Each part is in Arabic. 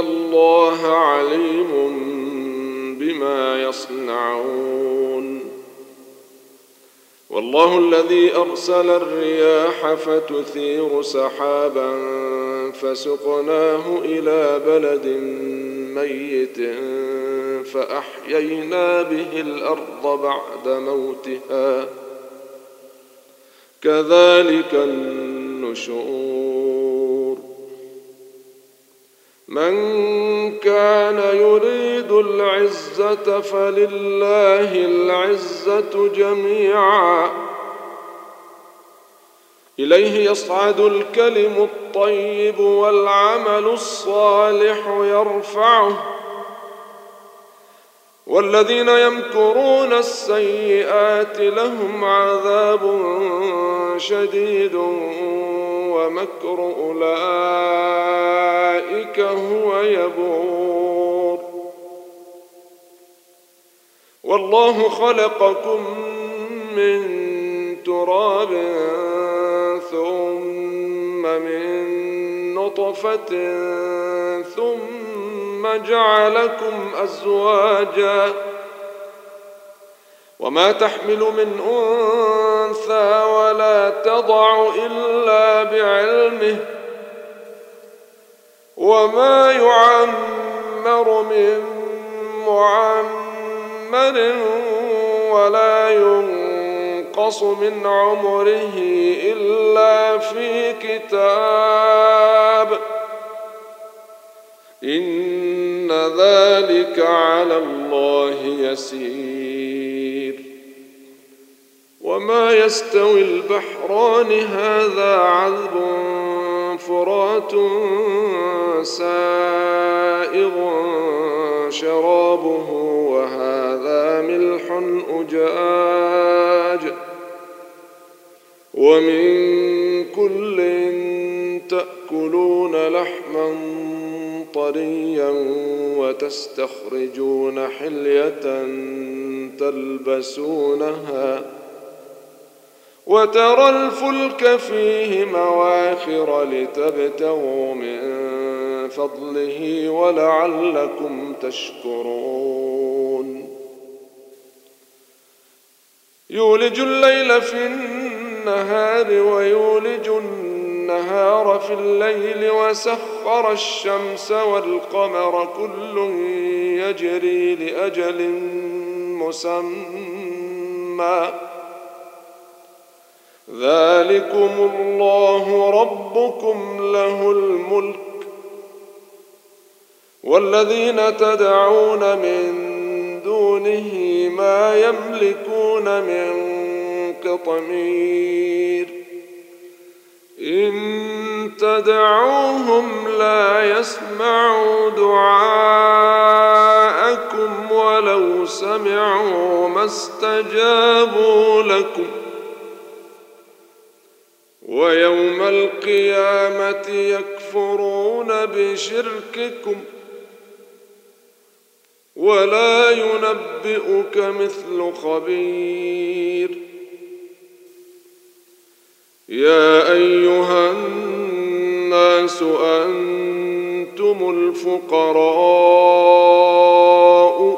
الله عليم بما يصنعون. والله الذي أرسل الرياح فتثير سحابا فسقناه إلى بلد ميت فأحيينا به الأرض بعد موتها. كذلك النشور. من كان يريد العزة فلله العزة جميعا. إليه يصعد الكلم الطيب والعمل الصالح يرفعه. والذين يمكرون السيئات لهم عذاب شديد ومكر أولئك هو يبور. والله خلقكم من تراب ثم من نطفة ثم جعلكم أزواجا. وما تحمل من انثى ولا تضع إلا بعلمه وما يعمر من معمر ولا ينقص من عمره إلا في كتاب إن ذلك على الله يسير. وما يستوي البحران هذا عذب فرات سائغ شرابه وهذا ملح أجاج ومن كل تأكلون لحما طريا وتستخرجون حلية تلبسونها وترى الفلك فيه مواخر لتبتغوا من فضله ولعلكم تشكرون. يولج الليل في النهار ويولج النهار في الليل وسخر الشمس والقمر كل يجري لأجل مسمى. ذلكم الله ربكم له الملك والذين تدعون من دونه ما يملكون من قطمير إن تدعوهم لا يسمعوا دعاءكم ولو سمعوا ما استجابوا لكم ويوم القيامة يكفرون بشرككم ولا ينبئك مثل خبير. يا أيها الناس أنتم الفقراء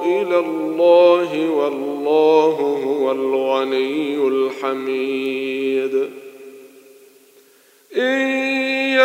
إلى الله والله هو الغني الحميد.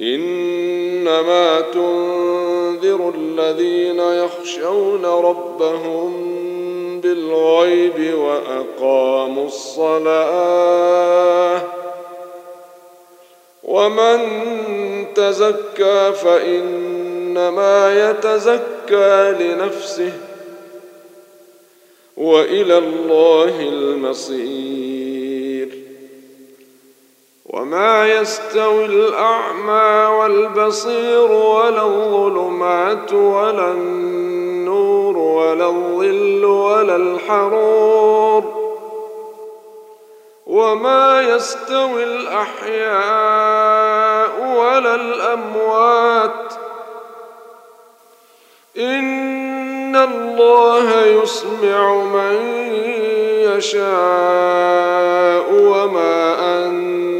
إنما تنذر الذين يخشون ربهم بالغيب وأقاموا الصلاة ومن تزكى فإنما يتزكى لنفسه وإلى الله المصير وما يستوي الأعمى والبصير ولا الظلمات ولا النور ولا الظل ولا الحرور وما يستوي الأحياء ولا الأموات إن الله يسمع من يشاء وما أنت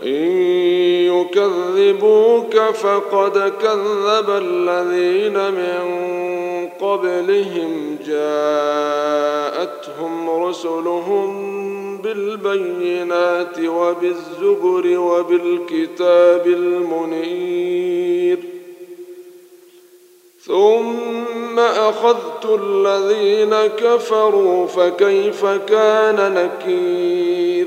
وإن يكذبوك فقد كذب الذين من قبلهم جاءتهم رسلهم بالبينات وبالزبر وبالكتاب المنير. ثم أخذت الذين كفروا فكيف كان نكير؟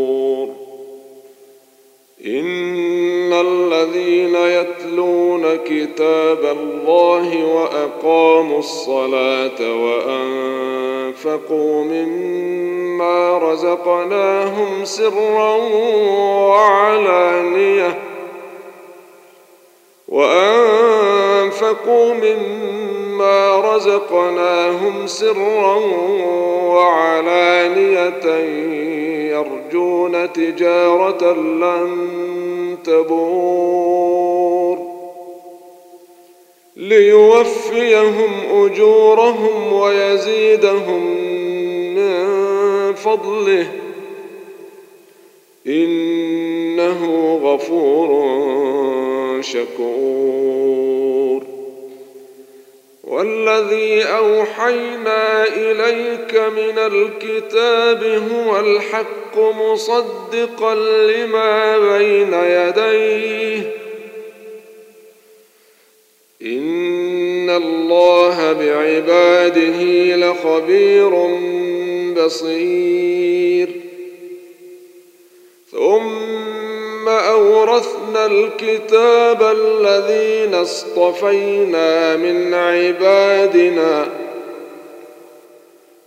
إن الذين يتلون كتاب الله وأقاموا الصلاة وأنفقوا مما رزقناهم سرا وعلانية وأنفقوا مما رزقناهم سرا وعلانية يرجون تجارة لن تبور ليوفيهم أجورهم ويزيدهم من فضله إنه غفور شكور والذي أوحينا إليك من الكتاب هو الحق مصدقا لما بين يديه إن الله بعباده لخبير بصير. ثم أورثنا الكتاب الذين اصطفينا من عبادنا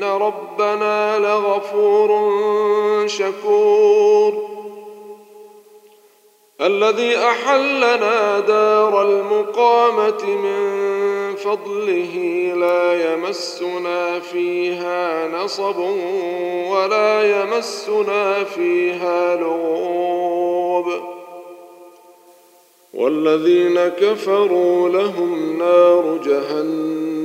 ان ربنا لغفور شكور الذي احلنا دار المقامه من فضله لا يمسنا فيها نصب ولا يمسنا فيها لغوب والذين كفروا لهم نار جهنم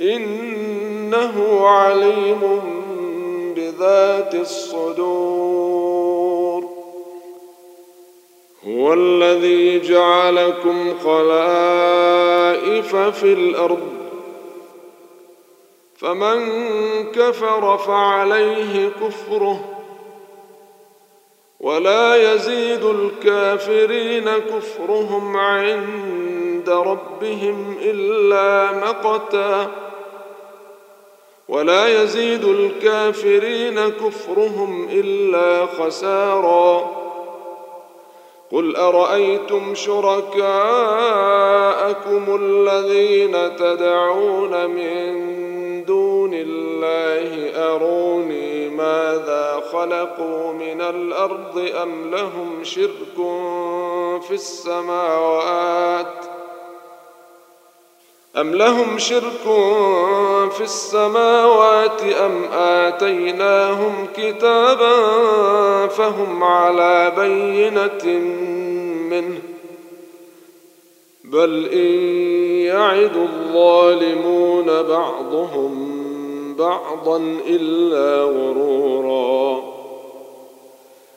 إنه عليم بذات الصدور. هو الذي جعلكم خلائف في الأرض فمن كفر فعليه كفره ولا يزيد الكافرين كفرهم عند ربهم إلا مقتا. ولا يزيد الكافرين كفرهم إلا خسارا. قل أرأيتم شركاءكم الذين تدعون من دون الله؟ أروني ماذا خلقوا من الأرض أم لهم شرك في السماوات؟ أم لهم شرك في السماوات أم آتيناهم كتابا فهم على بينة منه بل إن يعد الظالمون بعضهم بعضا إلا غرورا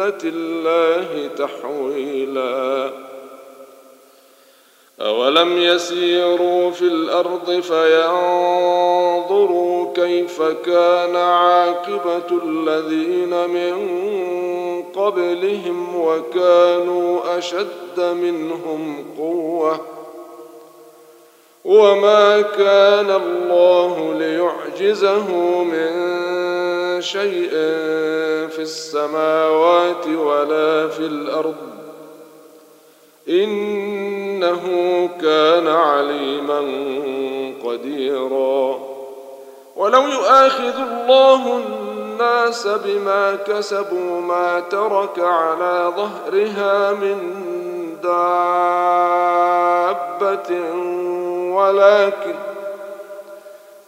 الله تحويلا. أولم يسيروا في الأرض فينظروا كيف كان عاقبة الذين من قبلهم وكانوا أشد منهم قوة. وما كان الله ليعجزه من شيء في السماوات ولا في الأرض. إنه كان عليما قديرا. ولو يؤاخذ الله الناس بما كسبوا ما ترك على ظهرها من دابة ولكن